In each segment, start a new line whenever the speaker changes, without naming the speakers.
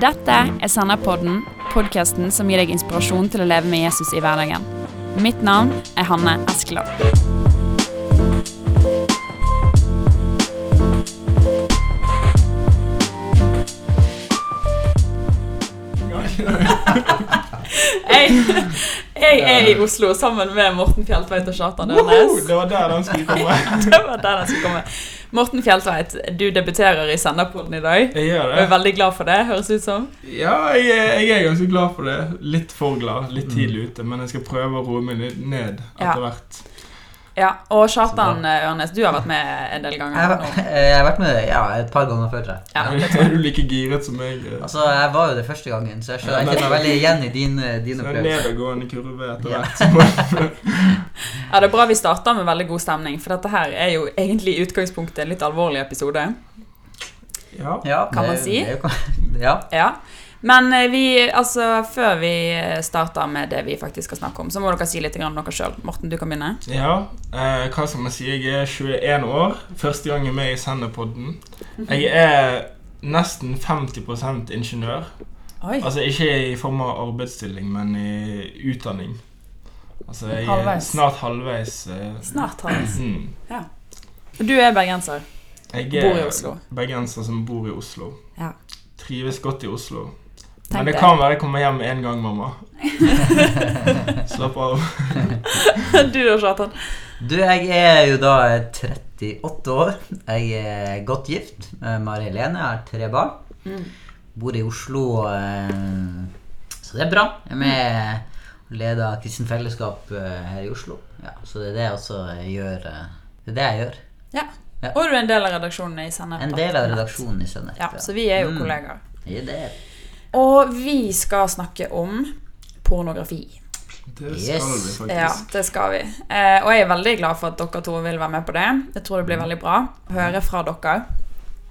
Dette er Senderpodden, podkasten som gir deg inspirasjon til å leve med Jesus i hverdagen. Mitt navn er Hanne Eskeland. Jeg, jeg er i Oslo sammen med Morten Fjeltveit og Kjartan Ørnes.
Det var der den skulle komme.
Det var der den skulle komme. Morten Fjeltveit, du debuterer i Senderpodden i dag.
Jeg gjør det.
Og er veldig glad for det, høres ut som.
Ja, jeg jeg er ganske glad for det. Litt for glad. Litt tidlig ute. Men jeg skal prøve å roe meg ned ned
Ja.
etter hvert.
Ja, Og Kjartan eh, Ørnes, du har vært med en del ganger
Jeg,
nå.
jeg har vært med ja, et par ganger før.
Ja,
Er du like giret som meg?
Altså, Jeg var jo det første gangen, så jeg skjønner ikke noe meg veldig igjen i dine, dine din
Så en
opplevelse.
nedadgående kurve etter hvert.
ja, det er bra vi starter med veldig god stemning, for dette her er jo egentlig i utgangspunktet en litt alvorlig episode.
Ja.
Ja,
Kan man si?
det Ja.
Ja. Men eh, vi, altså, før vi starter med det vi faktisk skal snakke om, så må dere si litt om dere sjøl. Morten, du kan begynne.
ja. Eh, hva skal man si? Jeg er 21 år. Første gang jeg er med i Senderpodden. Jeg er nesten 50 ingeniør.
Oi.
Altså ikke i form av arbeidsstilling, men i utdanning. Altså jeg er
Halvveis.
snart halvveis. eh,
Snart halvveis.
mm.
Du er bergenser.
Jeg
Bor i
er
Oslo.
bergenser som bor i Oslo.
Ja.
Trives godt i Oslo. Men det
det.
kan være jeg kommer hjem en gang, mamma. Slapp av.
du da, Kjartan?
Du, jeg er jo da 38 år. Jeg er godt gift med Mari Helene. Jeg har tre barn.
Mm.
Bor i Oslo, eh, så det er bra. Jeg er med og leder Kristent Fellesskap eh, her i Oslo. Ja, så det er det jeg også gjør. eh, Det er det jeg gjør.
Ja. Og du er en del av redaksjonen i Sennep.
En del av redaksjonen i Sennep.
Ja, så vi er jo
Mm.
kollegaer.
Ja, det er
Og vi skal snakke om pornografi.
Det
Yes.
skal vi faktisk.
Ja, det skal vi. Eh, og jeg er veldig glad for at dere to vil være med på det. Jeg tror det blir veldig bra å høre fra dere.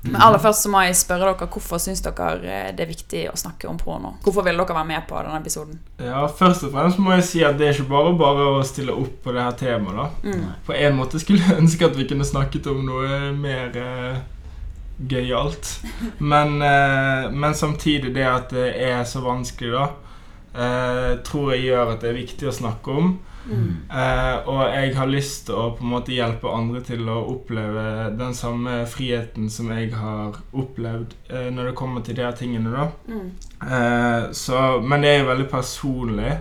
Men aller først så må jeg spørre dere hvorfor syns dere eh, det er viktig å snakke om porno? Hvorfor vil dere være med på denne episoden?
Ja, Først og fremst må jeg si at det er ikke bare bare å stille opp på det her temaet. da.
Mm.
På en måte skulle jeg ønske at vi kunne snakket om noe mer eh, gøyalt. Men, eh, men samtidig det at det er så vanskelig, da, eh, tror jeg gjør at det er viktig å snakke om.
Mm.
Eh, og jeg har lyst til å på en måte hjelpe andre til å oppleve den samme friheten som jeg har opplevd eh, når det kommer til de her tingene. da.
Mm.
Eh, så, men det er jo veldig personlig.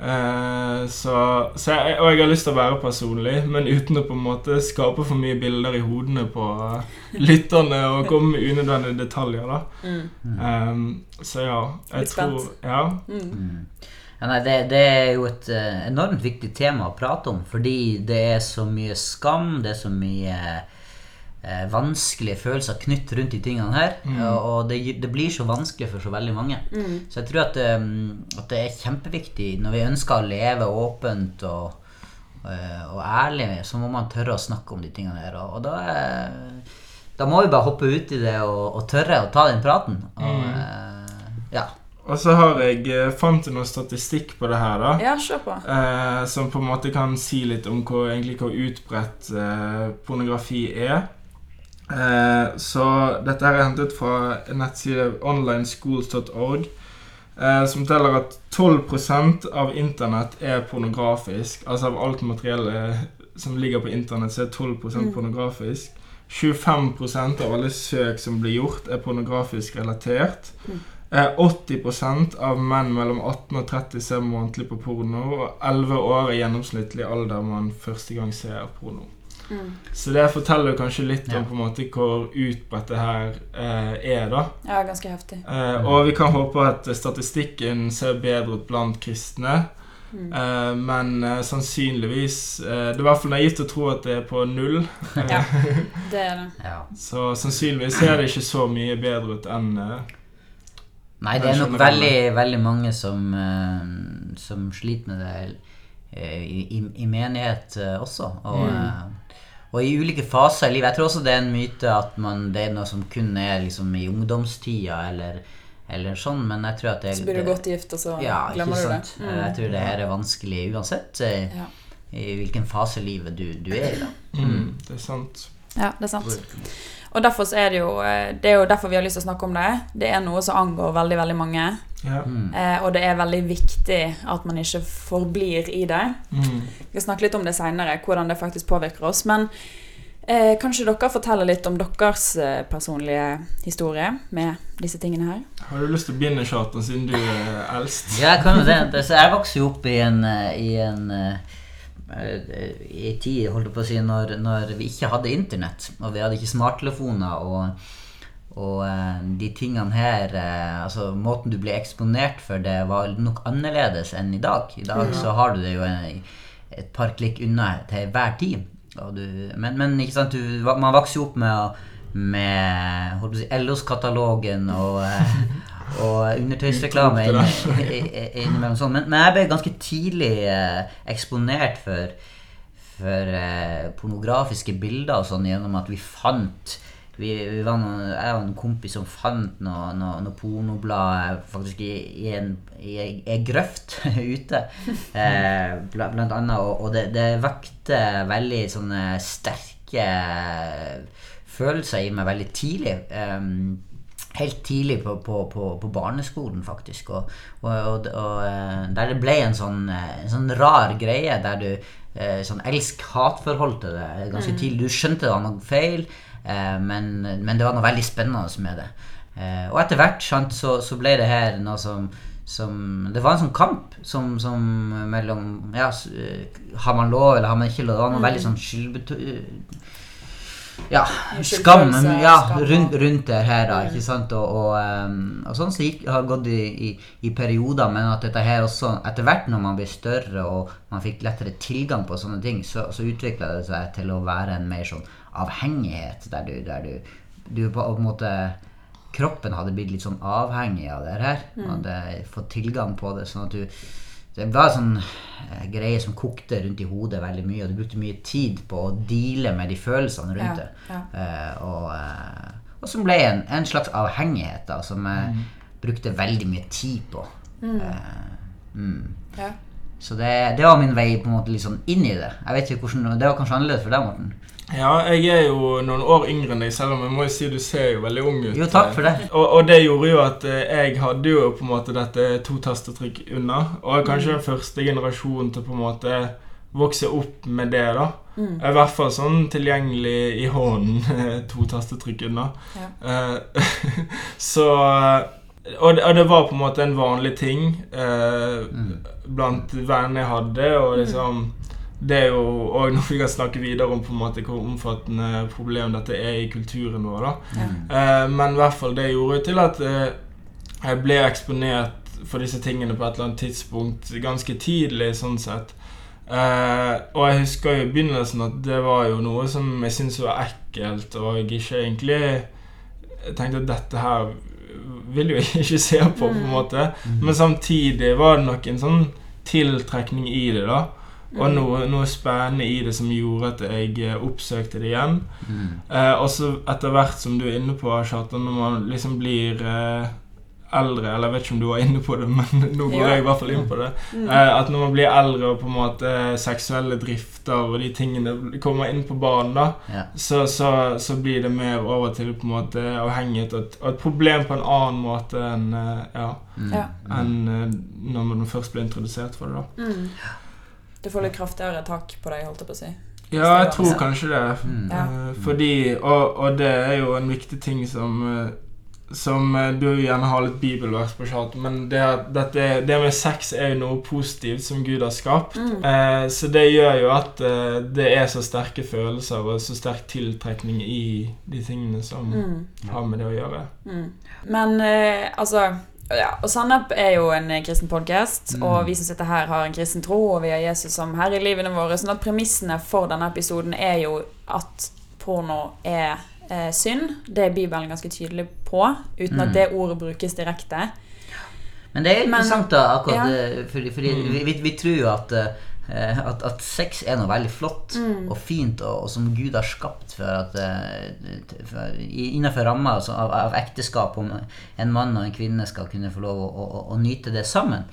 Eh, så, så jeg, og jeg har lyst til å være personlig, men uten å på en måte skape for mye bilder i hodene på eh, lytterne og komme med unødvendige detaljer. da.
Mm.
um, så ja, jeg
Litt spent.
tror Ja.
Mm.
Mm. Ja, nei, det, det er jo et eh, enormt viktig tema å prate om, fordi det er så mye skam, det er så mye vanskelige følelser knytt rundt de tingene her,
Mm.
og, det, det blir så vanskelig for så veldig mange.
Mm.
Så jeg tror at, eh, at det er kjempeviktig når vi ønsker å leve åpent og, eh, og ærlig, så må man tørre å snakke om de tingene her, og, og da er, da må vi bare hoppe ut i det og, og tørre å ta den praten. Og,
Mm.
eh, ja.
Og så har jeg eh, fant noe statistikk på det her, da.
Ja, kjør på.
Eh, som på en måte kan si litt om hvor, egentlig hvor utbredt eh, pornografi er. Eh, så dette her er hentet fra nettside onlineschools.org, eh, som teller at 12% av internett er pornografisk. Altså av alt materiellet som ligger på internett, så er 12
Mm.
pornografisk. 25% av alle søk som blir gjort, er pornografisk relatert.
Mm.
Eh, 80% av menn mellom 18 og 30 ser månedlig på porno, og 11 år er gjennomsnittlig alder man første gang ser porno.
Mm.
Så det forteller jo kanskje litt
Ja.
om på en måte hvor utbredt det her eh, er, da.
Ja, ganske heftig.
Eh, og vi kan håpe at statistikken ser bedre ut blant kristne.
Mm.
Eh, men eh, sannsynligvis eh, Det er i hvert fall naivt å tro at det er på null.
Ja. Det er det.
ja.
Så sannsynligvis ser det ikke så mye bedre ut enn eh,
Nei, det er nok veldig, veldig mange som, som sliter med det i, i, i menighet også. Og,
Mm.
Og i ulike faser i livet. Jeg tror også det er en myte at man, det er noe som kun er liksom i ungdomstida eller, eller sånn, men jeg tror at det
Så blir du godt gift, og så
ja,
glemmer du det.
Eh, Jeg tror det her er vanskelig uansett eh,
Ja.
i hvilken fase i livet du, du er i. da.
mm, Det er sant.
Ja, det er sant. Og derfor så er det jo eh, Det er jo derfor vi har lyst til å snakke om det. Det er noe som angår veldig, veldig mange.
Ja.
Eh, og det er veldig viktig at man ikke forblir i det.
Mm.
Vi skal snakke litt om det seinere, hvordan det faktisk påvirker oss. Men eh, kanskje dere forteller litt om deres eh, personlige historie med disse tingene her?
Har du lyst til å begynne, Kjartan, siden du er eldst?
Ja, jeg kan jo det. Jeg vokste jo opp i en, i en i tid holdt jeg på å si, når, når vi ikke hadde internett, og vi hadde ikke smarttelefoner. og og eh, de tingene her eh, Altså Måten du ble eksponert for det, var nok annerledes enn i dag. I dag så har du det jo en, et par klikk unna til hver tid. Du, men, men ikke sant, du, man vokser jo opp med, med si, LOs-katalogen og, eh, og undertøysreklame innimellom sånn. Men, men jeg ble ganske tidlig eh, eksponert for, for eh, pornografiske bilder og sånn gjennom at vi fant vi, vi var noen, Jeg og en kompis som fant noe, noe, noe pornoblad faktisk i, i en, i i grøft ute. Eh, blant annet. Og, og det, det vekte veldig sånne sterke følelser i meg veldig tidlig. Em, helt tidlig på, på, på, på barneskolen, faktisk. Og, og, og, og eh, der det ble en sånn, eh, en sånn rar greie der du eh, Sånn elsk-hat-forhold til det ganske tidlig. Du skjønte det var noe feil, men, men det var noe veldig spennende med det. Og etter hvert sant, så, så ble det her noe som som, det var en sånn kamp som, som mellom ja, Har man lov, eller har man ikke lov? Det var noe veldig sånn skyldbeto... Ja, skam ja, rundt, rundt det her, da. Ikke sant? Og, og, um, og sånn så gikk, har gått i, i, i perioder, men at dette her også etter hvert når man blir større og man fikk lettere tilgang på sånne ting, så, så utvikla det seg til å være en mer sånn avhengighet, der du, der du, du på en måte Kroppen hadde blitt litt sånn avhengig av det her. Man hadde fått tilgang på det. sånn at du det var sånn eh, greie som kokte rundt i hodet veldig mye, og du brukte mye tid på å deale med de følelsene rundt
Ja,
det.
ja.
Eh, og, eh, og som ble en, en slags avhengighet, da, som jeg brukte veldig mye tid på. Eh, mm.
Ja.
Så det, det var min vei på en måte litt sånn inn i det. Jeg vet ikke hvordan, Det var kanskje annerledes for deg, Morten?
Ja, jeg er jo noen år yngre enn deg, selv om jeg må jo si du ser jo veldig ung ut.
Jo, takk for det.
Og, og det gjorde jo at eh, jeg hadde jo på en måte dette to tastetrykk unna. Og er kanskje den første generasjonen til på en måte vokse opp med det, da. I hvert fall sånn tilgjengelig i hånden, to tastetrykk unna.
Ja.
Eh, så og det, og det var på en måte en vanlig ting eh, blant venner jeg hadde, og liksom det er jo òg noe vi kan snakke videre om på en måte hvor omfattende problem dette er i kulturen vår, da.
Mm.
Eh, men i hvert fall det gjorde til at eh, jeg ble eksponert for disse tingene på et eller annet tidspunkt ganske tidlig, sånn sett. Eh, og jeg husker jo i begynnelsen at det var jo noe som jeg syntes var ekkelt, og jeg ikke egentlig tenkte at dette her vil jo jeg ikke se på, på en måte. Men samtidig var det nok en sånn tiltrekning i det, da. Og noe, noe spennende i det som gjorde at jeg eh, oppsøkte det igjen.
Mm.
Eh, og så etter hvert som du er inne på, Kjartan, når man liksom blir eh, eldre Eller jeg vet ikke om du var inne på det, men nå går
Ja.
jeg i hvert fall inn på det. Eh, at når man blir eldre og på en måte seksuelle drifter og de tingene kommer inn på banen, da,
Ja.
så, så, så blir det mer over til på en måte avhengighet og et, og et problem på en annen måte enn eh, ja,
Mm.
Ja.
enn eh, når man først blir introdusert for det. da.
Mm. Du får litt kraftigere tak på deg, holdt jeg på å si.
Ja, jeg tror kanskje det.
Mm.
Eh, fordi, og, og det er jo en viktig ting som eh, Som eh, du gjerne har litt bibelvers på, chat, men det, dette, det med sex er jo noe positivt som Gud har skapt.
Mm.
Eh, så det gjør jo at eh, det er så sterke følelser og så sterk tiltrekning i de tingene som
Mm.
har med det å gjøre.
Mm. Men eh, altså ja, og Sannep er jo en eh, kristen podkast,
Mm.
og vi som sitter her, har en kristen tro, og vi har Jesus som herre i livene våre. sånn at premissene for denne episoden er jo at porno er eh, synd. Det er Bibelen ganske tydelig på, uten
Mm.
at det ordet brukes direkte.
Men det er interessant, da, akkurat
ja.
fordi, fordi, mm. vi, vi, vi tror jo at, eh, at, at sex er noe veldig flott
Mm.
og fint, og, og som Gud har skapt for at eh, for, innenfor ramma altså, av, av ekteskap, om en mann og en kvinne skal kunne få lov å, å, å nyte det sammen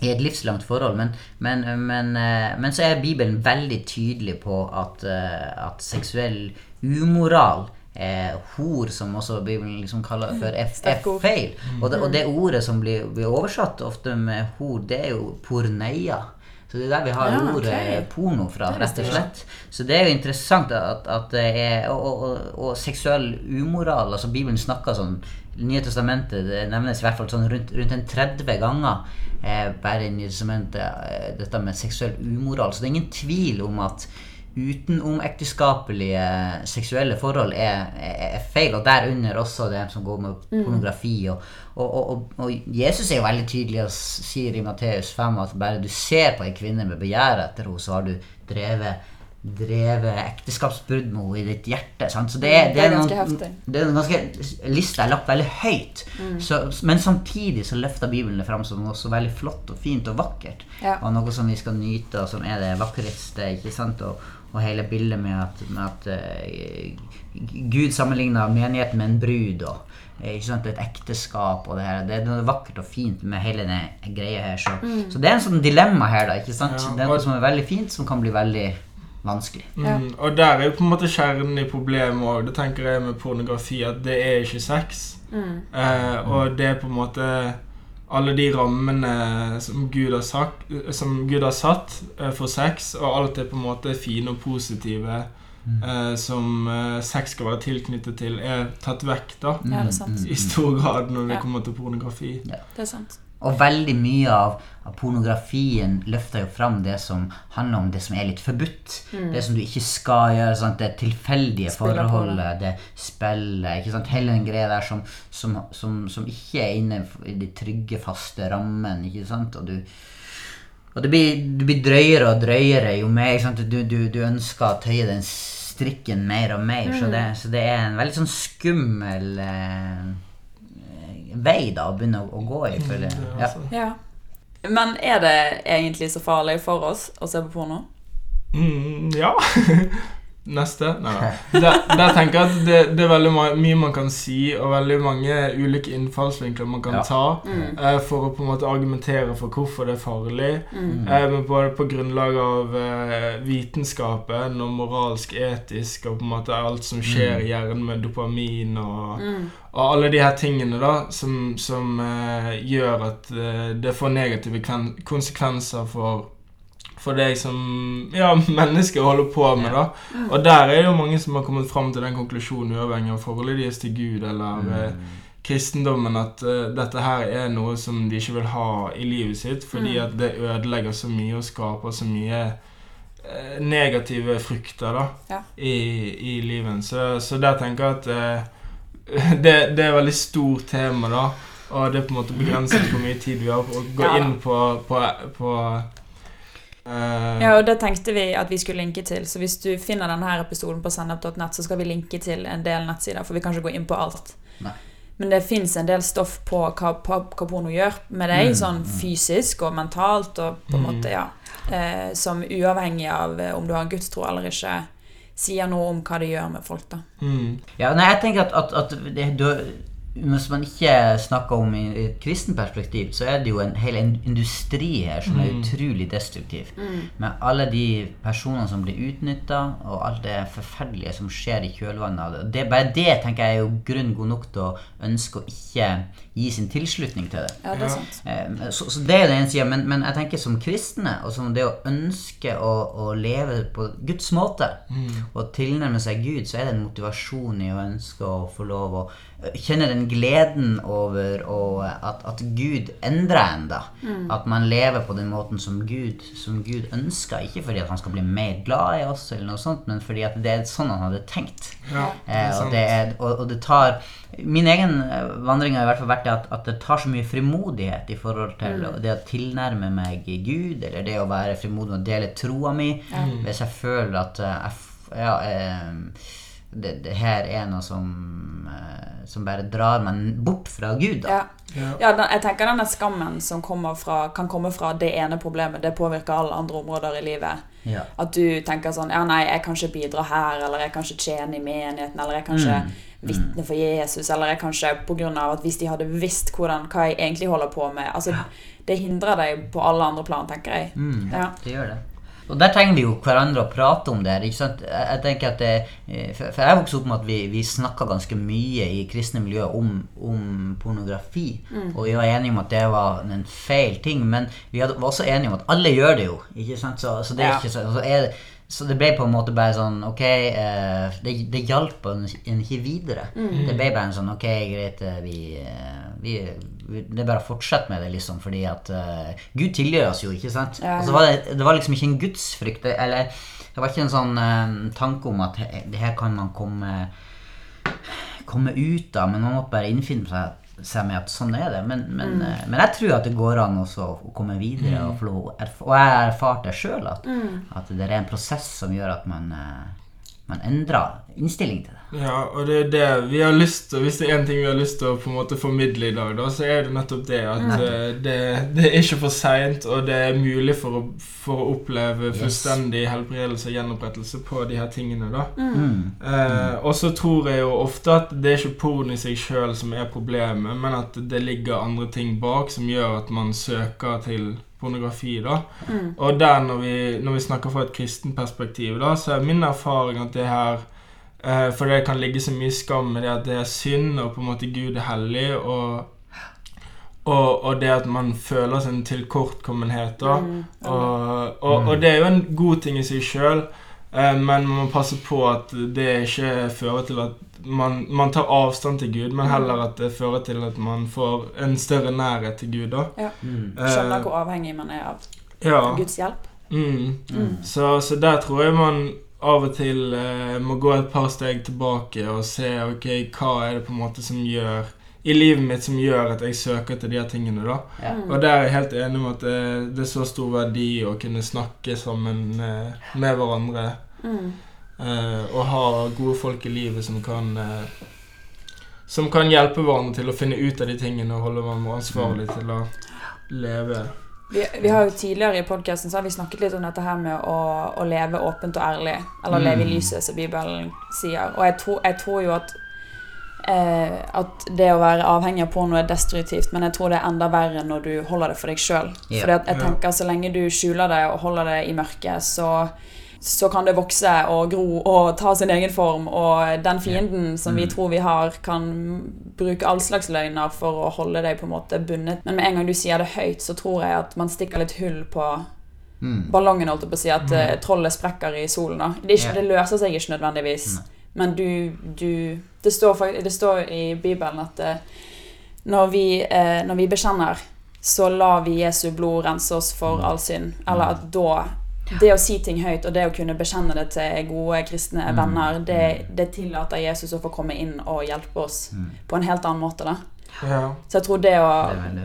i et livslangt forhold. Men, men, men, eh, men så er Bibelen veldig tydelig på at, eh, at seksuell umoral eh, hor, som også Bibelen liksom kaller for, er, er feil. Og det, og det ordet som blir, blir oversatt ofte med hor, det er jo porneia. Så det er der vi har
Ja,
ordet
okay.
porno fra, rett og slett. Så det er jo interessant at, at det er Og, og, og, seksuell umoral, altså Bibelen snakker sånn Nye testamentet det nevnes i hvert fall sånn rundt, rundt en 30 ganger eh, bare i Nye testamentet eh, dette med seksuell umoral. Så det er ingen tvil om at utenomekteskapelige seksuelle forhold er, er, feil, og derunder også det som går med pornografi. Og, og, og, og, Jesus er jo veldig tydelig og sier i Matteus 5 at bare du ser på ei kvinne med begjær etter henne, så har du drevet drevet ekteskapsbrudd med henne i ditt hjerte. Sant? Så det, er-
Mm, det er
noen- det er en ganske Lista er lagt veldig høyt.
Mm.
Så, men samtidig så løfter Bibelen det fram som noe så veldig flott og fint og vakkert.
Ja.
Og noe som vi skal nyte, og som er det vakreste. ikke sant? Og, og hele bildet med at, med at uh, Gud sammenligner menigheten med en brud. og eh, ikke sant, et ekteskap og det her. Det er noe vakkert og fint med hele denne greia her. Så,
Mm.
så det er en sånn dilemma her, da. ikke sant?
Ja,
det er noe som er veldig fint, som kan bli veldig vanskelig.
Ja.
Mm, og der er jo på en måte kjernen i problemet òg. Det tenker jeg med pornografi, at det er ikke sex.
Mm.
Uh, og det er på en måte alle de rammene som Gud har, sagt, som Gud har satt eh, for sex, og alt er på en måte fine og positive eh, som eh, sex skal være tilknyttet til, er tatt vekk da.
Ja, det er sant.
I stor grad når det
Ja.
kommer til pornografi.
Det er sant.
Og veldig mye av, av pornografien løfter jo fram det som handler om det som er litt forbudt. Det som du ikke skal gjøre. Sant? Det tilfeldige
Mm. Spiller
forholdet, det spillet. ikke sant? Hele den greia der som, som, som, som ikke er inne i de trygge, faste rammene. ikke sant? Og du og det blir, det blir drøyere og drøyere jo mer? Du, du, du ønsker å tøye den strikken mer og mer. Så, det, så det er en veldig sånn skummel eh, vei da å begynne å, å gå i. For det,
Det er
ja.
altså-
Ja. Men er det egentlig så farlig for oss å se på porno?
Mm, ja. Neste? Nei da. Der, der tenker jeg at det, det er veldig mye man kan si, og veldig mange ulike innfallsvinkler man kan
Ja.
ta
Mm.
uh, for å på en måte argumentere for hvorfor det er farlig.
Mm.
Uh, men både på grunnlag av uh, vitenskapen og moralsk, etisk og på en måte alt som skjer i hjernen med dopamin og,
Mm.
og alle de her tingene da som, som eh, gjør at det får negative konsekvenser for for deg som ja, menneske holder på med. da Og der er det jo mange som har kommet fram til den konklusjonen, uavhengig av forholdet deres til Gud eller mm. kristendommen, at uh, dette her er noe som de ikke vil ha i livet sitt, fordi
Mm.
at det ødelegger så mye og skaper så mye uh, negative frukter da
Ja.
i, i livet. Så, så der tenker jeg at uh, det, det er et veldig stort tema, da. Og det er på en måte begrenset hvor mye tid vi har på å gå
Ja
inn på, på, på eh,
Ja, og det tenkte vi at vi skulle linke til. Så hvis du finner denne episoden på sennep.nett, så skal vi linke til en del nettsider, for vi kan ikke gå inn på alt.
Nei.
Men det fins en del stoff på hva, hva, hva porno gjør med deg,
Mm,
sånn
mm.
fysisk og mentalt, og på en
Mm.
måte, ja eh, Som uavhengig av eh, om du har en gudstro eller ikke, sier noe om hva det gjør med folk, da.
mm,
Ja, nei, jeg tenker at, at, at det, du, hvis man ikke snakker om i et kristent perspektiv, så er det jo en hel industri her som er
Mm.
utrolig destruktiv. Med alle de personene som blir utnytta, og alt det forferdelige som skjer i kjølvannet av det. det. Bare det tenker jeg er jo grunn god nok til å ønske å ikke gi sin tilslutning til det.
Ja, det er sant.
Eh, Så, så det er den ene sida, men, men jeg tenker som kristne, og som det å ønske å, å leve på Guds måte,
mm,
og tilnærme seg Gud, så er det en motivasjon i å ønske å få lov å eh, kjenne den gleden over å, at, at Gud endrer en, da. At man lever på den måten som Gud, som Gud ønsker. Ikke fordi at han skal bli mer glad i oss, eller noe sånt, men fordi at det er sånn han hadde tenkt.
ja, det
Eh,
er
og, det er, og, og det tar Min egen eh, vandring har i hvert fall vært det at, at det tar så mye frimodighet i forhold til det å tilnærme meg Gud, eller det å være frimodig og dele troa mi. Hvis jeg føler at eh, jeg, ja, eh, det, det her er noe som, eh, som bare drar meg bort fra Gud. Da.
Ja.
Ja.
Den, jeg tenker denne skammen som kommer fra, kan komme fra det ene problemet, det påvirker alle andre områder i livet.
Ja.
At du tenker sånn Ja, nei, jeg kan ikke bidra her, eller jeg kan ikke tjene i menigheten, eller jeg kan ikke
Mm.
Vitne for Jesus, eller jeg kan ikke på grunn av at hvis de hadde visst hvordan, hva jeg egentlig holder på med Altså, det hindrer deg på alle andre plan, tenker jeg.
Mm,
Ja.
det gjør det. og der trenger vi jo hverandre å prate om det. her, ikke sant? Jeg, tenker at det, eh, For jeg vokste opp med at vi, vi snakka ganske mye i kristne miljøer om, om pornografi. Og vi var enige om at det var en feil ting, men vi var også enige om at alle gjør det jo. ikke sant? Så, så det er
Ja.
ikke sånn. så så det ble på en måte bare sånn Ok, eh, det, det hjalp en en ikke videre. Det ble bare en sånn Ok, greit, eh, vi, eh, vi, vi Det er bare å fortsette med det, liksom, fordi at uh, Gud tilgir oss jo, ikke sant?
Ja,
Altså, var det, det var liksom ikke en gudsfrykt. Eller det var ikke en sånn uh, tanke om at det her kan man komme komme ut av, men man måtte bare innfinne seg, seg med at sånn er det. Men, men, eh, men jeg tror at det går an å komme videre. Og, å erf- og jeg har erfart det sjøl, at, at det er en prosess som gjør at man, eh, man endrer innstilling til det.
Ja, og det er det vi har lyst til Hvis det er én ting vi har lyst til å på en måte formidle i dag, da, så er det nettopp det at mm. det, det er ikke for seint, og det er mulig for å, for å oppleve fullstendig helbredelse og gjenopprettelse på de her tingene. da.
Mm.
Eh, og så tror jeg jo ofte at det er ikke porno i seg sjøl som er problemet, men at det ligger andre ting bak som gjør at man søker til pornografi. da.
Mm.
Og der når vi, når vi snakker fra et kristen perspektiv, da, så er min erfaring at det her eh, For det kan ligge så mye skam i det at det er synd, og på en måte Gud er hellig, og, og, og det at man føler sin tilkortkommenhet. da.
Mm.
Og, og, og det er jo en god ting i seg sjøl, men man må passe på at det ikke fører til at man, man tar avstand til Gud, men heller at det fører til at man får en større nærhet til Gud. da.
Mm.
Skjønner
Eh,
hvor avhengig man er av
ja.
Guds hjelp.
Mm.
Mm.
Så, så der tror jeg man av og til eh, må gå et par steg tilbake og se ok, hva er det på en måte som gjør i livet mitt som gjør at jeg søker til de her tingene. da.
Ja.
Mm.
Og der er jeg helt enig med at det, det er så stor verdi å kunne snakke sammen eh, med hverandre.
Mm.
eh, og ha gode folk i livet som kan eh, Som kan hjelpe hverandre til å finne ut av de tingene og holde hverandre ansvarlig til å leve.
Vi, vi har jo Tidligere i podkasten har vi snakket litt om dette her med å, å leve åpent og ærlig. Eller leve i
Mm.
lyset, som Bibelen sier. Og jeg tro, jeg tror jo at eh, at det å være avhengig av porno er destruktivt, men jeg tror det er enda verre når du holder det for deg sjøl.
Yeah.
Fordi jeg tenker så lenge du skjuler det og holder det i mørket, så så kan det vokse og gro og ta sin egen form, og den fienden som vi
Mm.
tror vi har, kan bruke all slags løgner for å holde deg på en måte bundet. Men med en gang du sier det høyt, så tror jeg at man stikker litt hull på
Mm.
ballongen, holdt jeg på å si, at eh, trollet sprekker i solen. Det, ikke, det løser seg ikke nødvendigvis. Men du, du det, står, faktisk, det står i Bibelen at eh, når, vi, eh, når vi bekjenner, så lar vi Jesu blod rense oss for all synd. Eller at da Det å si ting høyt og det å kunne bekjenne det til gode kristne
Mm.
venner, det, det tillater Jesus å få komme inn og hjelpe oss
Mm.
på en helt annen måte. da.
Ja.
Så jeg tror det å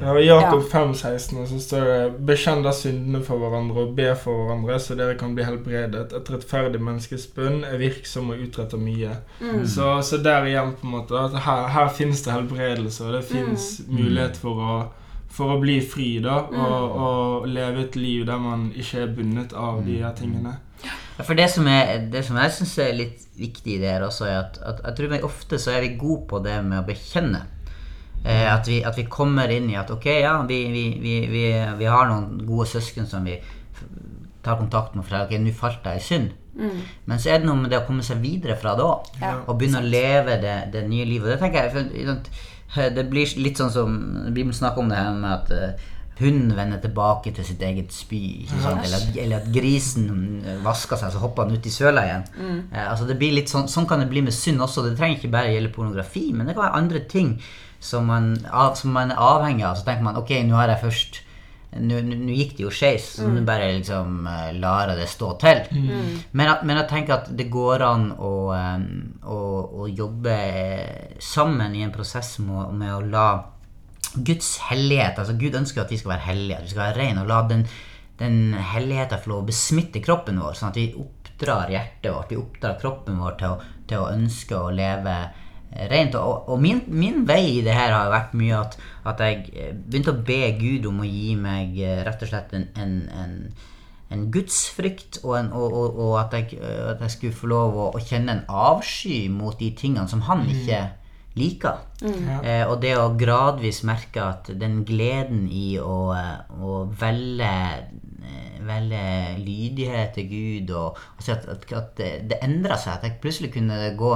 Ja, Jakob 5,16 så står det 'Bekjenn da syndene for hverandre og be for hverandre, så dere kan bli helbredet'. 'Et rettferdig menneskes bønn er virksom og utretter mye'.
mm.
Så, så der igjen på en måte at her, her finnes det helbredelse, og det finnes mulighet for å, for å bli fri da, og, og leve et liv der man ikke er bundet av de her tingene.
Ja, For det som, er, det som jeg syns er litt viktig i det her også, er at, at jeg tror vi ofte så er vi gode på det med å bekjenne. Eh, at, vi, at vi kommer inn i at ok, ja, vi, vi, vi, vi, vi har noen gode søsken som vi tar kontakt med for ok, nå falt jeg i synd.
Mm.
Men så er det noe med det å komme seg videre fra det òg.
Ja,
og begynne å leve det, det nye livet. Og det tenker jeg, for, Det blir litt sånn som Bibelen snakker om det her med at eh, hunden vender tilbake til sitt eget spy. Ikke sant? Eller, at- eller at grisen eh, vasker seg, så hopper han ut i søla igjen. Eh, altså det blir litt sånn, sånn kan det bli med synd også. Det trenger ikke bare gjelde pornografi, men det kan være andre ting som man, av, som man er avhengig av. Så tenker man ok, nå har jeg først nå, gikk det jo skeis, så nå bare liksom uh, lar jeg det stå til. Men, at, men jeg tenker at det går an å, å, å jobbe sammen i en prosess med, med å la Guds hellighet altså Gud ønsker at vi skal være hellige, at vi skal være rene. Og la den, den helligheten få lov å besmitte kroppen vår, sånn at vi oppdrar hjertet vårt, vi oppdrar kroppen vår til å, til å ønske å leve eh, rent. Og, og min, min vei i det her har vært mye at, at jeg eh, begynte å be Gud om å gi meg eh, rett og slett en, en, en en gudsfrykt, og, en, og, og, og at, jeg, eh, at jeg skulle få lov å, å kjenne en avsky mot de tingene som han ikke liker.
Mm.
Eh, og det å gradvis merke at den gleden i å, å velge, velge lydighet til Gud og, og at, at, at det, det endra seg. At jeg plutselig kunne gå,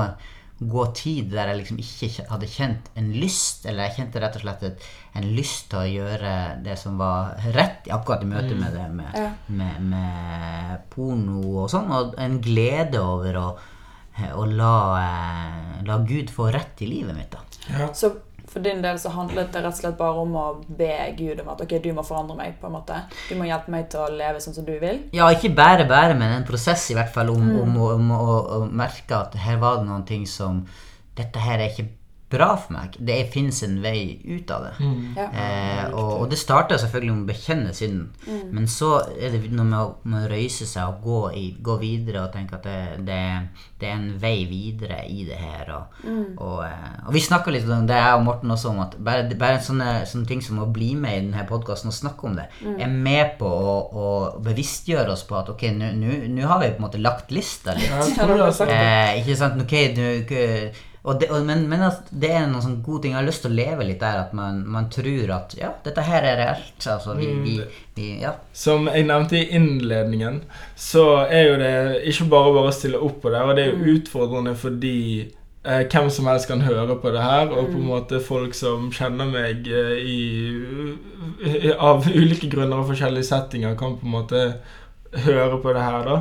gå tid der jeg liksom ikke hadde kjent en lyst, eller jeg kjente rett og slett et, en lyst til å gjøre det som var rett, akkurat i møte med det med,
Ja.
med, med porno og sånn, og en glede over å, å la, eh, la Gud få rett i livet mitt. da.
Ja.
Så for din del så handlet det rett og slett bare om å be Gud om at ok, du må forandre meg. på en måte. Du må hjelpe meg til å leve sånn som du vil.
Ja, ikke bare bare, men en prosess i hvert fall om, om, om, om, å, å merke at her var det noen ting som Dette her er ikke bra for meg. Det fins en vei ut av det.
Ja.
Eh, og, og det starter selvfølgelig med å bekjenne synden, men så er det noe med å, med å røyse seg og gå, i, gå videre og tenke at det, det, det er en vei videre i det her. Og, og, eh, og vi snakka litt om det, jeg og Morten også, om at bare, bare sånne, sånne ting som å bli med i denne podkasten og snakke om det, er med på å, å bevisstgjøre oss på at ok, nå- nå nå har vi på en måte lagt lista litt.
Ja.
Eh, ikke sant? Ok, ikke- og det, og, men, men at det er noen sånne gode ting. Jeg har lyst til å leve litt der at man, man tror at ja, dette her er reelt. Altså, vi, vi, vi, ja.
Som jeg nevnte i innledningen, så er jo det ikke bare bare å stille opp på det, og det er jo utfordrende fordi eh, hvem som helst kan høre på det her, og på en måte folk som kjenner meg eh, i, av ulike grunner og forskjellige settinger, kan på en måte høre på det her, da.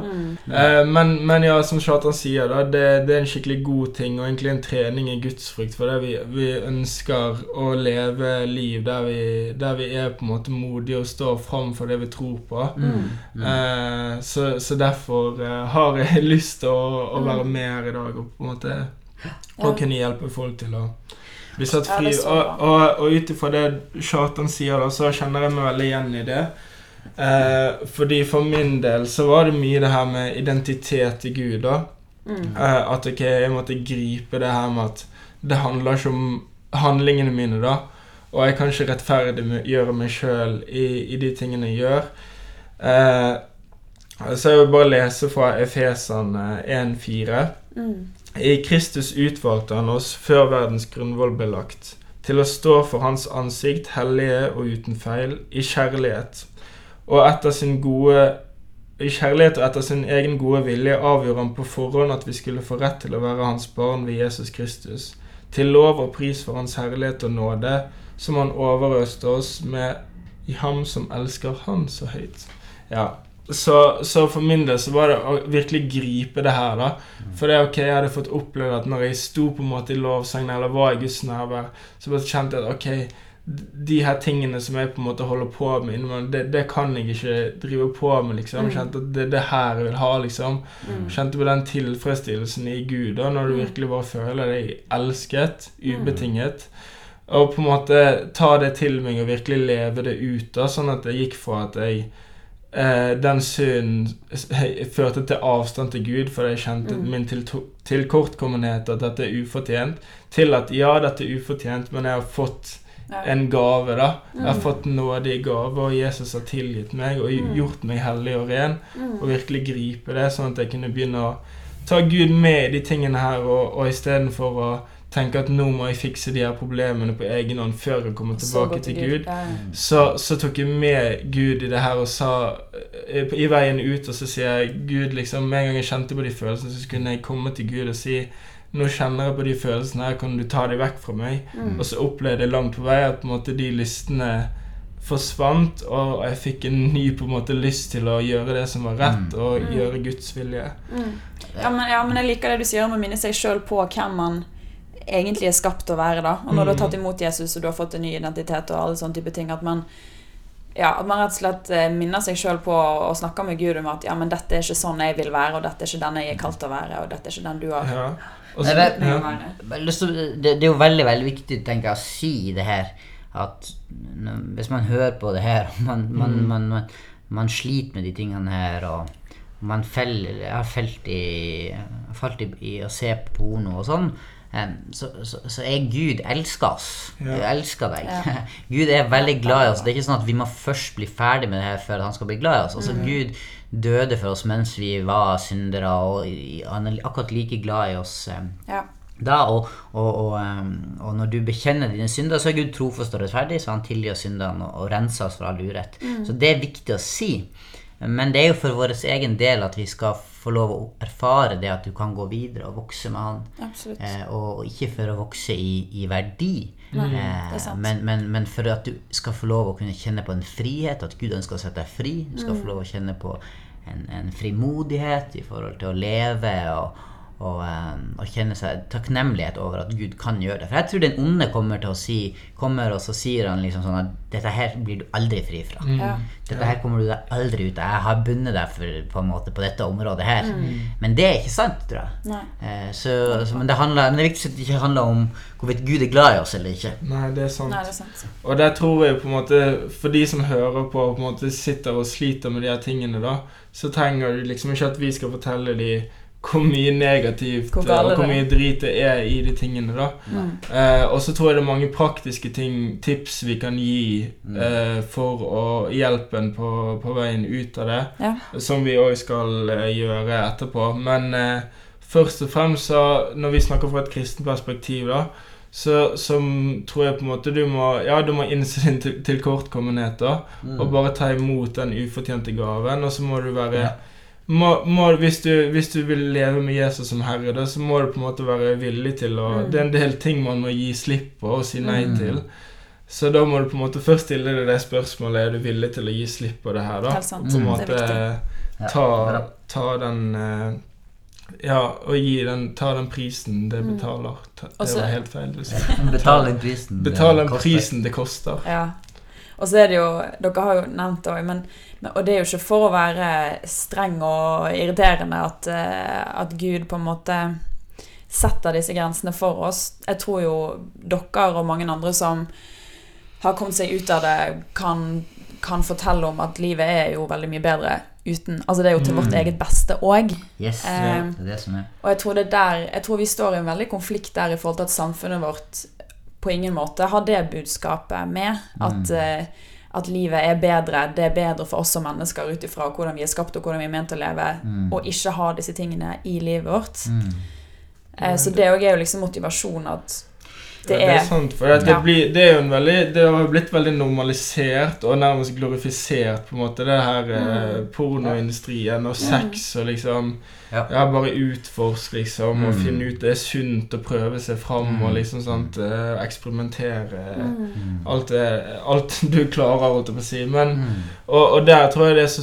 Eh, men, men ja, som Kjartan sier, da, det, det er en skikkelig god ting, og egentlig en trening i gudsfrykt, for det vi, vi ønsker å leve liv der vi, der vi er på en måte modige og står fram for det vi tror på. Eh, så, så derfor eh, har jeg lyst til å, å være med her i dag og på en måte og kunne hjelpe folk til å bli satt fri. og og, og ut ifra det Kjartan sier, da, så kjenner jeg meg veldig igjen i det. Eh, fordi for min del så var det mye det her med identitet i Gud, da. Eh, at ok, jeg måtte gripe det her med at det handler ikke om handlingene mine, da. Og jeg kan ikke rettferdiggjøre meg sjøl i, i de tingene jeg gjør. Eh, så jeg vil bare lese fra Efesene 1,4. I Kristus utvalgte han oss før verdens grunnvoll ble lagt, til å stå for Hans ansikt, hellige og uten feil, i kjærlighet. Og etter sin gode i kjærlighet og etter sin egen gode vilje avgjorde han på forhånd at vi skulle få rett til å være hans barn ved Jesus Kristus, til lov og pris for hans herlighet og nåde, som han overøste oss med i ham som elsker han så høyt. Ja, så, så for min del så var det å virkelig gripe det her, da. For det ok, jeg hadde fått oppleve at når jeg sto på en måte i lovsangen eller var i Guds nærvær, så bare kjente jeg at ok, de her tingene som jeg på en måte holder på med innimellom, det, det kan jeg ikke drive på med, liksom. Kjente at det er det her jeg vil ha, liksom. Kjente på den tilfredsstillelsen i Gud, da, når du virkelig bare føler deg elsket, ubetinget. Og på en måte ta det til meg og virkelig leve det ut, da, sånn at det gikk fra at jeg eh, den synden førte til avstand til Gud for jeg kjente min til tilkortkommenhet, at dette er ufortjent, til at ja, dette er ufortjent, men jeg har fått. En gave, da. Jeg har fått nåde i gave, og Jesus har tilgitt meg og gjort meg hellig og ren. Og virkelig gripe det, sånn at jeg kunne begynne å ta Gud med i de tingene her, og, og istedenfor å tenke at nå må jeg fikse de her problemene på egen hånd før jeg kommer tilbake til
Gud.
Gud, så, så tok jeg med Gud i det her og sa eh, I veien ut, og så sier jeg Gud liksom Med en gang jeg kjente på de følelsene, så kunne jeg komme til Gud og si Nå kjenner jeg på de følelsene her, kan du ta dem vekk fra meg?
Mm.
Og så opplevde jeg langt på vei at på en måte de listene forsvant, og jeg fikk en ny på en måte lyst til å gjøre det som var rett, og gjøre Guds vilje.
Ja, men, ja, men jeg liker det du sier om å minne seg sjøl på hvem man egentlig er skapt til å være. da Og når du har tatt imot Jesus og du har fått en ny identitet og alle sånne type ting, at man ja, at man rett og slett eh, minner seg sjøl på å snakke med Gud om at ja, men dette er ikke sånn jeg vil være, og dette er ikke den jeg er kalt til å være, og dette er ikke den du har
Ja. Ja.
det, det er jo veldig veldig viktig tenker jeg, å si det her at hvis man hører på det her man, man, mm. man, man, man sliter med de tingene her og man feller, jeg har felt i, falt i, i å se på porno og sånn så, så, så er Gud elsker oss.
Ja.
Gud elsker deg.
Ja.
Gud er veldig glad i oss. Det er ikke sånn at vi må først bli ferdig med det her før han skal bli glad i oss. Altså Gud døde for oss mens vi var syndere, og han er akkurat like glad i oss
Ja.
Da, og, og, og, og når du bekjenner dine synder, så er Gud trofast og rettferdig, så han tilgir syndene og, og renser oss fra all urett. Så det er viktig å si. Men det er jo for vår egen del at vi skal få lov å erfare det at du kan gå videre og vokse med han. Eh, og ikke for å vokse i, i verdi,
Nei,
eh, men, men, men for at du skal få lov å kunne kjenne på en frihet, at Gud ønsker å sette deg fri. Du skal
Mm.
få lov å kjenne på en, en frimodighet i forhold til å leve og, og, eh, og kjenne seg takknemlighet over at Gud kan gjøre det. For jeg tror den onde kommer til å si Kommer og så sier han liksom sånn at dette her blir du aldri fri fra.
Mm.
Dette her kommer du deg aldri ut av. Jeg har bundet deg for, på en måte på dette området her.
Mm.
Men det er ikke sant, tror jeg. Eh, så, så, men, det handler, men det er viktig at det ikke handler om hvorvidt Gud er glad i oss eller ikke.
Nei, det er sant.
Nei, det er sant.
Og der tror jeg på en måte For de som hører på, på en måte sitter og sliter med de her tingene, da, så trenger du liksom ikke at vi skal fortelle de hvor mye negativt
Hvor
og hvor
det er.
mye drit det er i de tingene, da.
Mm.
Eh, og så tror jeg det er mange praktiske ting, tips vi kan gi eh, for å hjelpe en på, på veien ut av det,
Ja.
som vi òg skal eh, gjøre etterpå. Men eh, først og fremst så, når vi snakker fra et kristent perspektiv, da, så, så tror jeg på en måte du må Ja, du må innse din til- tilkortkommenhet, da, og bare ta imot den ufortjente gaven, og så må du være
Ja.
Må, må, hvis, du, hvis du vil leve med Jesus som herre, da, så må du på en måte være villig til å
Mm.
Det er en del ting man må gi slipp på og si nei
Mm.
til. Så da må du på en måte først stille deg det spørsmålet Er du villig til å gi slipp på det her. da
Helt sant.
På en
Mm.
måte
Det er
ta, ta den eh, Ja, og gi den, ta den prisen det
Mm.
betaler. Ta, det var helt feil.
Betal den prisen. det koster.
Og så er det jo Dere har jo nevnt det òg, men, og det er jo ikke for å være streng og irriterende at, eh, at Gud på en måte setter disse grensene for oss. Jeg tror jo dere og mange andre som har kommet seg ut av det, kan, kan fortelle om at livet er jo veldig mye bedre uten Altså det er jo til vårt
Mm.
eget beste òg.
Yes,
Eh,
det er det som er.
Og jeg tror, det er der, jeg tror vi står i en veldig konflikt der i forhold til at samfunnet vårt på ingen måte har det budskapet med. At,
Mm.
eh, at livet er bedre. Det er bedre for oss som mennesker ut ifra hvordan vi er skapt og hvordan vi er ment å leve.
Mm.
Og ikke ha disse tingene i livet vårt.
Mm.
Eh, så det òg er jo liksom motivasjon at det
ja, det
er
er sant, for det, det, blir, det er jo en veldig Det har blitt veldig normalisert og nærmest glorifisert, på en måte, det her eh,
Mm.
pornoindustrien og sex og liksom
Ja.
Ja, bare utforsk, liksom, og
Mm.
finne ut Det er sunt å prøve seg fram og
Mm.
liksom sånt eh, eksperimentere.
Mm.
Mm.
Alt, det, alt du klarer, holdt jeg på å si. Men
Mm.
og, og der tror jeg det er så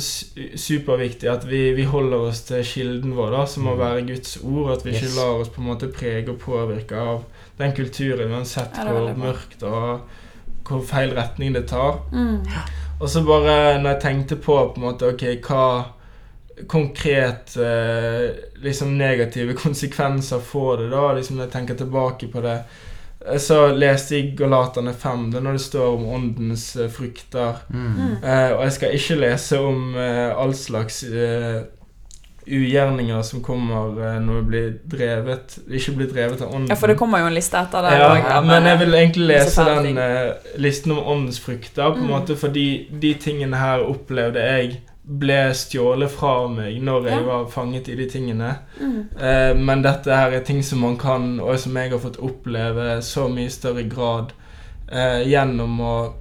superviktig at vi, vi holder oss til kilden vår, da, som må være Guds ord. At vi
Yes.
ikke lar oss på en måte prege og påvirke av den kulturen, uansett
Ja,
hvor mørkt og hvor feil retning det tar.
Mm.
Og så bare når jeg tenkte på på en måte, ok, hva konkret eh, liksom negative konsekvenser får det da, liksom når jeg tenker tilbake på det. Eh, Så leste jeg Galaterne 5, det er når det står om åndens eh, frukter.
Mm.
Mm.
Eh, og jeg skal ikke lese om eh, all slags eh, ugjerninger som kommer eh, når vi blir drevet Ikke blir drevet av ånden.
Ja, for det kommer jo en liste etter det.
Ja, men jeg vil egentlig lese den eh, listen om åndens frukter, på en
Mm.
måte fordi de tingene her opplevde jeg ble stjålet fra meg når jeg
Ja.
var fanget i de tingene.
Mm.
Uh, men dette her er ting som man kan, og som jeg har fått oppleve så mye større grad uh, gjennom å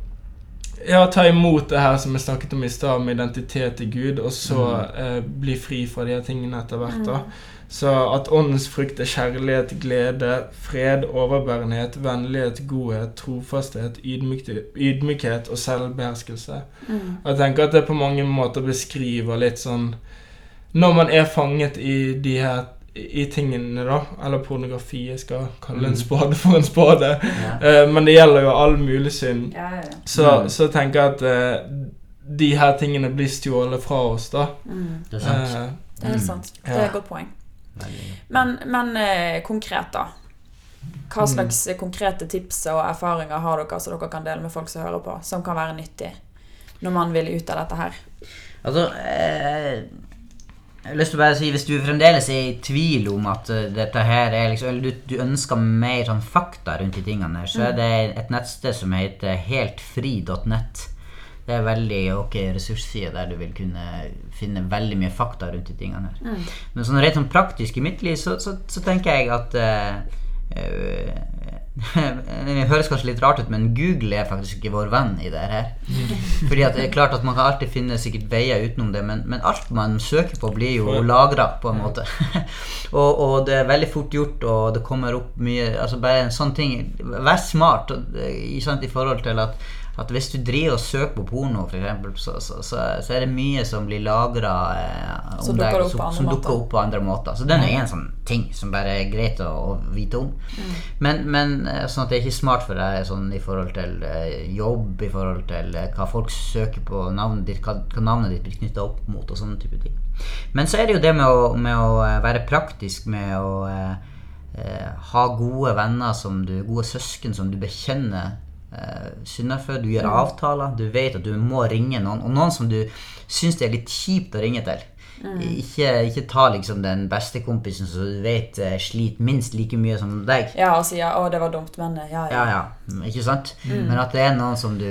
ja, ta imot det her som jeg snakket om i stad, med identitet til Gud, og så eh, bli fri fra de her tingene etter hvert. da.
Mm.
Så at åndens frukt er kjærlighet, glede, fred, overbærenhet, vennlighet, godhet, trofasthet, ydmykhet, ydmykhet og selvbeherskelse.
Mm.
Jeg tenker at det på mange måter beskriver litt sånn Når man er fanget i de her i tingene, da, eller pornografi, jeg skal kalle en
Mm.
spade for en spade,
Ja.
Uh, men det gjelder jo all mulig synd,
Ja, ja, ja.
så,
Mm.
så tenker jeg at uh, de her tingene blir stjålet fra oss, da.
Mm.
Det er sant.
Uh,
Det er helt
Mm.
sant. Det er et godt poeng. Men, men eh, konkret, da. Hva slags mm. konkrete tips og erfaringer har dere som dere kan dele med folk som hører på, som kan være nyttig når man vil ut av dette her?
Altså, eh, jeg har lyst til å bare si, hvis du fremdeles er i tvil om at eh, dette her er liksom, eller du, du ønsker mer sånn fakta rundt de tingene her, så er det et nettsted som heter heltfri.net. Det er veldig ok ressursside der du vil kunne finne veldig mye fakta rundt de tingene her. Men sånn rett sånn praktisk i mitt liv, så, så, så tenker jeg at uh, eh, Det høres kanskje litt rart ut, men Google er faktisk ikke vår venn i det her. Fordi at det er klart at Man kan alltid finne sikkert veier utenom det, men, men alt man søker på, blir jo lagra, på en måte. og, og det er veldig fort gjort, og det kommer opp mye altså Bare en sånn ting Vær smart i, sant, i forhold til at at hvis du driver og søker på porno, for eksempel, så, så, så, så er det mye som blir lagra eh,
Som dukker opp andre
som dukker opp på andre måter. Så den er en sånn ting som bare er greit å, å vite om.
Mm.
Men, men eh, sånn at det er ikke smart for deg sånn i forhold til eh, jobb, i forhold til eh, hva folk søker på navnet ditt, hva, hva navnet ditt blir knytta opp mot, og sånne type ting. Men så er det jo det med å, med å eh, være praktisk, med å eh, ha gode venner som du, gode søsken som du bekjenner eh, for. Du gjør avtaler. Du vet at du må ringe noen. Og noen som du syns det er litt kjipt å ringe til. Ikke, ikke ta liksom den beste kompisen som du vet eh, sliter minst like mye som deg.
Ja, og sier 'å, det var dumt', men eh, ja,
Ja,
ja.
ja, ikke sant? Men at det er noen som du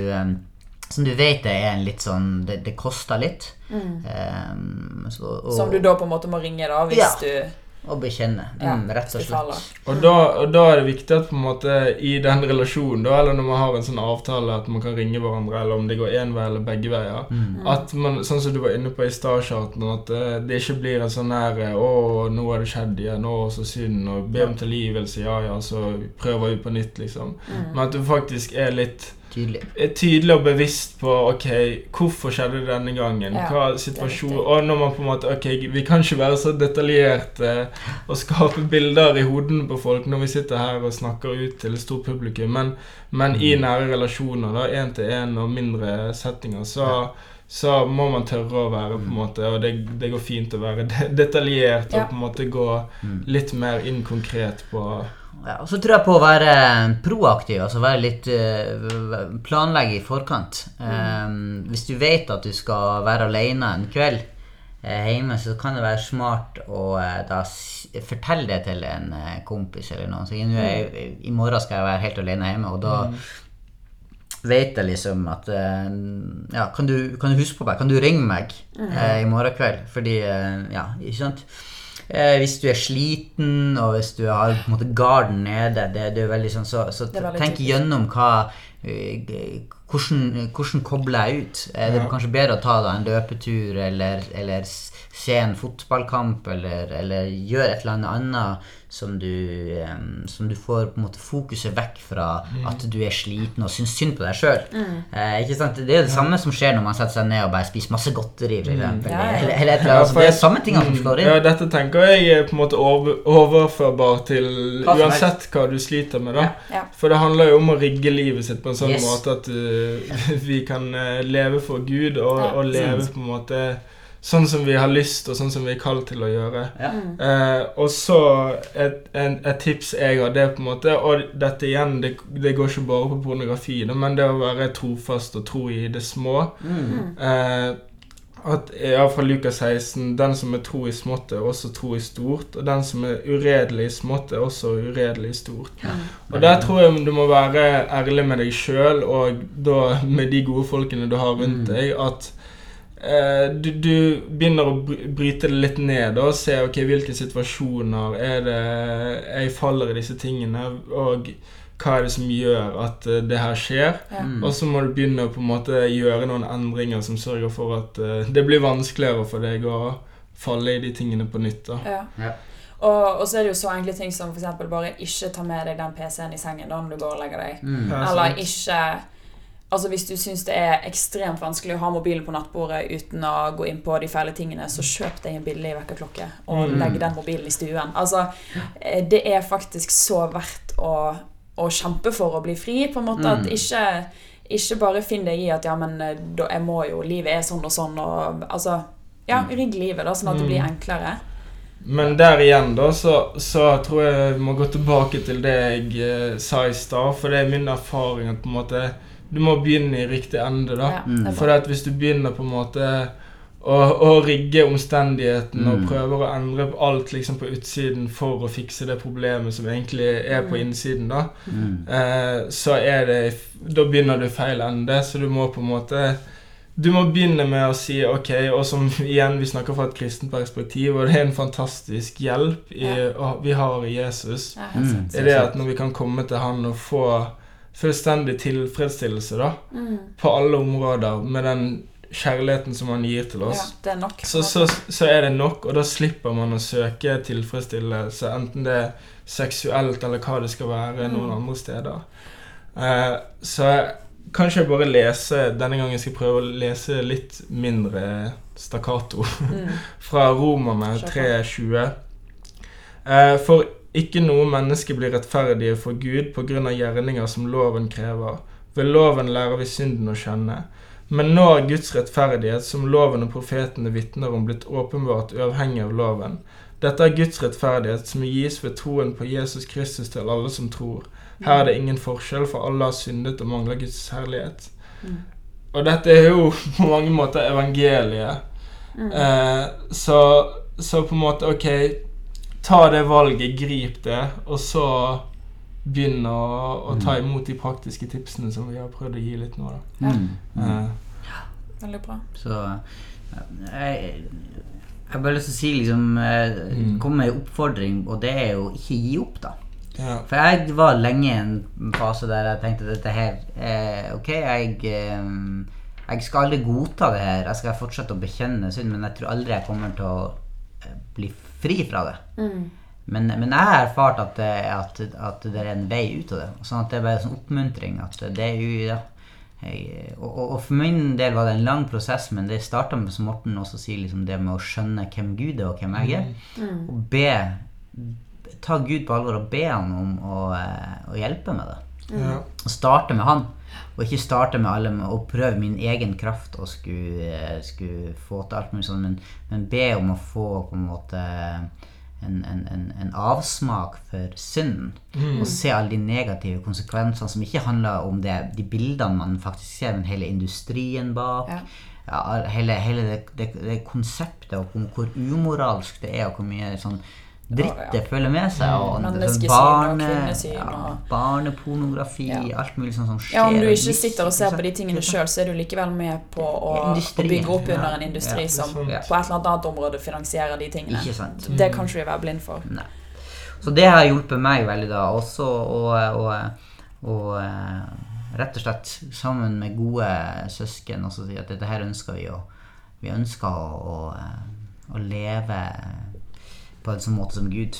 Som du vet det er en litt sånn Det, det koster litt. Em, så, og,
Som du da på en måte må ringe, da, hvis
Ja.
du
Og bekjenne. Mm, rett og slett.
Og da, og da er det viktig at på en måte i den relasjonen, da, eller når man har en sånn avtale at man kan ringe hverandre, eller om det går én vei eller begge veier,
Mm.
at man, sånn som du var inne på i startstarten, at eh, det ikke blir en sånn her eh, 'Å, nå har det skjedd igjen. Å, så synd.' Og be om tilgivelse. Ja, ja, så prøver vi på nytt, liksom.
Mm.
Men at du faktisk er litt
Tydelig.
er tydelig og bevisst på ok, hvorfor skjedde det denne gangen.
Ja,
hva situasjon. Og når man på en måte Ok, vi kan ikke være så detaljerte og skape bilder i hodene på folk når vi sitter her og snakker ut til et stort publikum, men, men i nære relasjoner, da, én til én og mindre settinger, så så må man tørre å være på en måte Og det, det går fint å være de detaljert
Ja.
og på en måte gå
Mm.
litt mer inn konkret på
Ja, og så tror jeg på å være proaktiv, altså være litt eh, Planlegge i forkant. Um, hvis du vet at du skal være alene en kveld eh, hjemme, så kan det være smart å eh, da fortelle det til en kompis eller noen. Så jeg, I morgen skal jeg være helt alene hjemme, og da vet jeg liksom at Ja, kan du, kan du huske på meg? Kan du ringe meg eh, i morgen kveld? Fordi Ja, ikke sant? Eh, hvis du er sliten, og hvis du har på en måte garden nede, det, det er veldig sånn, så, så
veldig
tenk
typisk.
gjennom hva eh, hvordan, hvordan kobler jeg ut? Er det
Ja.
kanskje bedre å ta da en løpetur, eller, eller se en fotballkamp, eller, eller gjøre et eller annet annet som du, um, som du får på en måte fokuset vekk fra at du er sliten og syns synd på deg sjøl. Eh, det er det samme som skjer når man setter seg ned og bare spiser masse godteri. For eksempel,
Ja, ja.
Eller, eller et eller
Ja,
annet. det er samme tingene som slår inn.
Ja, dette tenker jeg er på en måte over, overførbar til
Hva
uansett hva du sliter med. da.
Ja.
For det handler jo om å rigge livet sitt på en sånn
Yes.
måte at uh, vi kan eh, leve for Gud, og,
Ja,
og leve på en måte sånn som vi har lyst, og sånn som vi er kalt til å gjøre.
Ja.
Eh, og så et, en, et tips jeg har, det er på en måte Og dette igjen, det, det går ikke bare på pornografi, da, men det å være trofast og tro i det små.
Mm.
Eh, at, ja, fra Lukas 16 Den som er tro i smått, er også tro i stort. Og den som er uredelig i smått, er også uredelig i stort. Og der tror jeg du må være ærlig med deg sjøl, og da med de gode folkene du har rundt
Mm.
deg, at eh, du, du begynner å bryte det litt ned og se ok, hvilke situasjoner er det jeg faller i disse tingene, og hva er det som gjør at eh, det her skjer.
Ja.
Mm.
Og så må du begynne å på en måte gjøre noen endringer som sørger for at eh, det blir vanskeligere for deg å falle i de tingene på nytt. da.
Ja.
Ja.
Og, og så er det jo så enkle ting som eksempel bare ikke ta med deg den PC-en i sengen da når du går og legger deg.
Mm.
Eller ikke Altså Hvis du syns det er ekstremt vanskelig å ha mobilen på nattbordet uten å gå inn på de fæle tingene, så kjøp deg en billig vekkerklokke og
Mm.
legg den mobilen i stuen. Altså, eh, Det er faktisk så verdt å, å kjempe for å bli fri, på en måte. At
Mm.
ikke, ikke bare finn deg i at ja, men eh, da, jeg må jo Livet er sånn og sånn, og altså Ja, rigg livet, da, sånn at det blir enklere.
Men der igjen, da, så, så tror jeg vi må gå tilbake til det jeg eh, sa i stad, for det er min erfaring at på en måte du må begynne i riktig ende, da.
Ja,
Mm.
det
For at hvis du begynner på en måte å, å rigge omstendighetene og
Mm.
prøver å endre alt liksom på utsiden for å fikse det problemet som egentlig er på
Mm.
innsiden, da,
Mm.
eh, så er det Da begynner du feil ende, så du må på en måte du må begynne med å si ok, og som igjen vi snakker fra et kristent perspektiv, og det er en fantastisk hjelp i,
Ja.
vi har i Jesus.
Ja,
Mm.
Er det at når vi kan komme til Han og få fullstendig tilfredsstillelse da,
Mm.
på alle områder med den kjærligheten som Han gir til
Ja,
oss,
det er nok.
så, så, så er det nok, og da slipper man å søke tilfredsstillelse, enten det er seksuelt eller hva det skal være
Mm.
noen andre steder. Eh, så kanskje jeg bare lese Denne gangen skal jeg prøve å lese litt mindre stakkato
Mm.
fra Romerne
Kjør
3.20. Eh, for ikke noe menneske blir rettferdige for Gud på grunn av gjerninger som loven krever. Ved loven lærer vi synden å kjenne. Men nå er Guds rettferdighet, som loven og profetene vitner om, blitt åpenbart uavhengig av loven. Dette er Guds rettferdighet, som gis ved troen på Jesus Kristus til alle som tror. Her er det ingen forskjell, for alle har syndet og mangler Guds herlighet.
Mm.
Og dette er jo på mange måter evangeliet.
Mm.
Eh, så, så på en måte Ok, ta det valget, grip det, og så begynn å, å ta imot de praktiske tipsene som vi har prøvd å gi litt nå. Da.
Mm.
Eh,
Veldig bra.
Så jeg, jeg bare lyst til å si liksom eh,
Mm.
Komme med en oppfordring, og det er jo ikke gi opp, da.
ja.
For jeg var lenge i en fase der jeg tenkte dette her eh, Ok, jeg, eh, jeg skal aldri godta det her. Jeg skal fortsette å bekjenne synd, men jeg tror aldri jeg kommer til å eh, bli fri fra det.
Mm.
Men, men jeg har erfart at, det- at, at det er en vei ut av det. Sånn at det er bare en sånn oppmuntring. At det er jo ja, jeg, og, og, og for min del var det en lang prosess, men det starta med, som Morten også sier, liksom det med å skjønne hvem Gud er, og hvem jeg er.
Mm.
Og be Ta Gud på alvor og be han om å, eh, å hjelpe med det.
Mm.
Og starte med han, og ikke starte med alle med å prøve min egen kraft og skulle, skulle få til alt mulig sånn, men, men be om å få på en måte en, en, en, en avsmak for synden. Og se alle de negative konsekvensene som ikke handler om det, de bildene man faktisk ser, men hele industrien bak.
Ja.
Ja, hele hele det, det, det konseptet og hvor umoralsk det er, og hvor mye sånn dritt
Ja, ja.
det følger med seg. Og sånn barne- ja, barnepornografi, alt mulig sånn som skjer.
Ja, om du ikke sitter og ser på de tingene sjøl, så er du likevel med på å, å bygge opp under en industri som på et eller annet område finansierer de tingene. Det kan ikke du være blind for.
Nei. Så det har hjulpet meg veldig da også, og, og, og rett og slett sammen med gode søsken også si at dette her ønsker vi å Vi ønsker å, å, eh, å leve på en sånn måte som Gud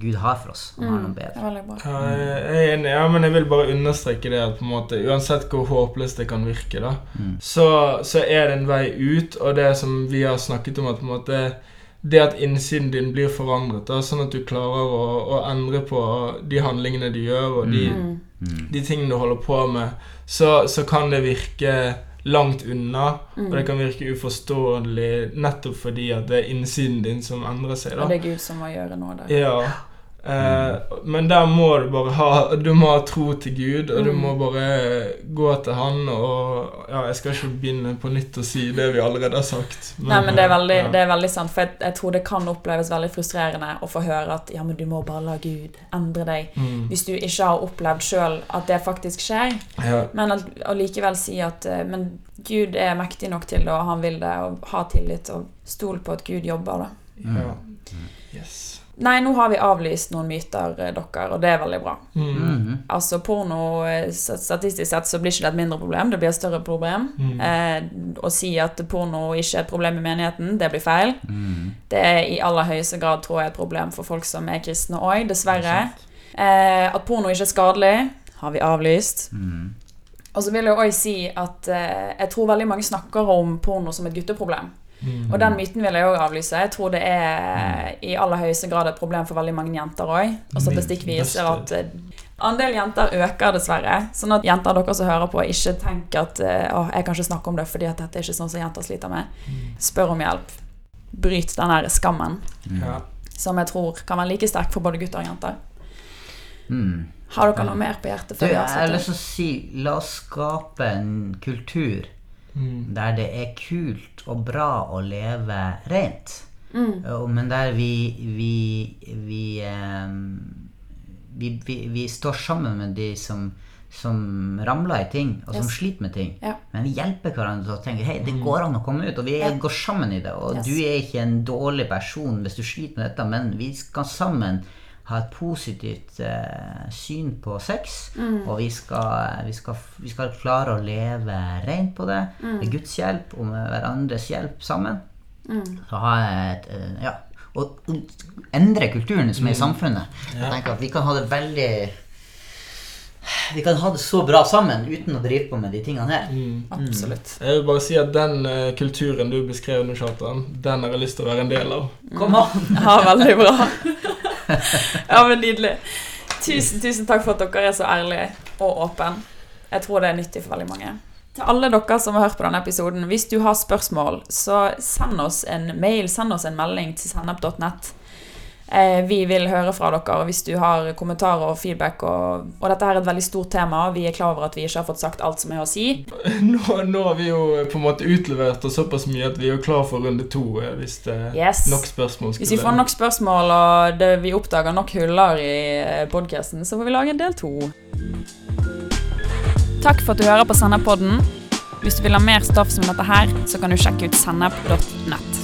Gud har for oss. Han har noe bedre.
veldig bra.
Ja, jeg er enig, ja, men jeg vil bare understreke det at på en måte, uansett hvor håpløst det kan virke, da,
Mm.
så, så er det en vei ut, og det som vi har snakket om, at på en måte det at innsiden din blir forandret, da, sånn at du klarer å, å endre på de handlingene du gjør, og de,
Mm.
Mm.
de tingene du holder på med, så, så kan det virke langt unna,
Mm.
og det kan virke uforståelig nettopp fordi at det er innsiden din som endrer seg.
Og det er Gud som må gjøre noe der.
Ja. Eh, men der må du bare ha Du må ha tro til Gud, og du
Mm.
må bare gå til Han og Ja, jeg skal ikke begynne på nytt å si det vi allerede har sagt.
Nei, men det er, veldig,
ja.
det er veldig sant, for jeg, jeg tror det kan oppleves veldig frustrerende å få høre at ja, men du må bare la Gud endre deg.
Mm.
Hvis du ikke har opplevd sjøl at det faktisk skjer.
Ja.
Men allikevel likevel si at eh, Men Gud er mektig nok til det, og han vil det, og ha tillit, og stol på at Gud jobber, da.
ja. Yes.
Nei, nå har vi avlyst noen myter, eh, dere, og det er veldig bra.
Mm.
Mhm.
Altså porno eh, Statistisk sett så blir ikke det et mindre problem, det blir et større problem.
Mm.
Eh, å si at porno ikke er et problem i menigheten, det blir feil.
Mm.
Det er i aller høyeste grad tror jeg et problem for folk som er kristne òg, dessverre. Eh, at porno ikke er skadelig, har vi avlyst.
Mm.
Og så vil jeg òg si at eh, jeg tror veldig mange snakker om porno som et gutteproblem.
Mm.
Og den myten vil jeg òg avlyse. Jeg tror det er i aller høyeste grad et problem for veldig mange jenter òg. Og statistikk viser at eh, andel jenter øker, dessverre. Sånn at jenter dere som hører på, ikke tenker at eh, å, jeg kan ikke snakke om det fordi at dette er ikke sånn som jenter sliter med. Spør om hjelp. Bryt den der skammen,
Ja.
som jeg tror kan være like sterk for både gutter og jenter.
Mm.
Har dere noe mer på hjertet?
Du, jeg har lyst til å si La oss skape en kultur
Mm.
der det er kult og bra å leve rent.
Mm.
Men der vi vi, vi, ehm, vi, vi vi står sammen med de som som ramler i ting, og som
Yes.
sliter med ting.
Ja.
Men vi hjelper hverandre til å tenke hei, det går an å komme ut, og vi ja. går sammen i det. Og
Yes.
du er ikke en dårlig person hvis du sliter med dette, men vi skal sammen ha et positivt eh, syn på sex,
Mm.
og vi skal, vi, skal, vi skal klare å leve rent på det,
Mm.
med Guds hjelp og med hverandres hjelp sammen.
Mm.
Så ha et, eh, ja, og endre kulturen som er i samfunnet. Jeg tenker at Vi kan ha det veldig Vi kan ha det så bra sammen uten å drive på med de tingene her.
Absolutt.
Jeg vil bare si at den uh, kulturen du beskrev nå, Kjartan, den har jeg lyst til å være en del av.
Kom an!
Ja, veldig bra. Ja, men Nydelig. Tusen, tusen takk for at dere er så ærlige og åpne. Jeg tror det er nyttig for veldig mange. Til alle dere som har hørt på denne episoden, hvis du har spørsmål, så send oss en mail, send oss en melding til sennep.nett. Eh, vi vil høre fra dere hvis du har kommentarer og feedback. Og, og dette her er et veldig stort tema. Vi er klar over at vi ikke har fått sagt alt som er å si.
Nå, nå har vi jo på en måte utlevert oss såpass mye at vi er klar for runde to. eh, Hvis det er
Yes.
nok spørsmål
Hvis vi får nok spørsmål og det, vi oppdager nok huller i podkasten, så får vi lage en del to. Takk for at du hører på Sennep-podden. Hvis du vil ha mer stoff som dette her, så kan du sjekke ut sennep.nett.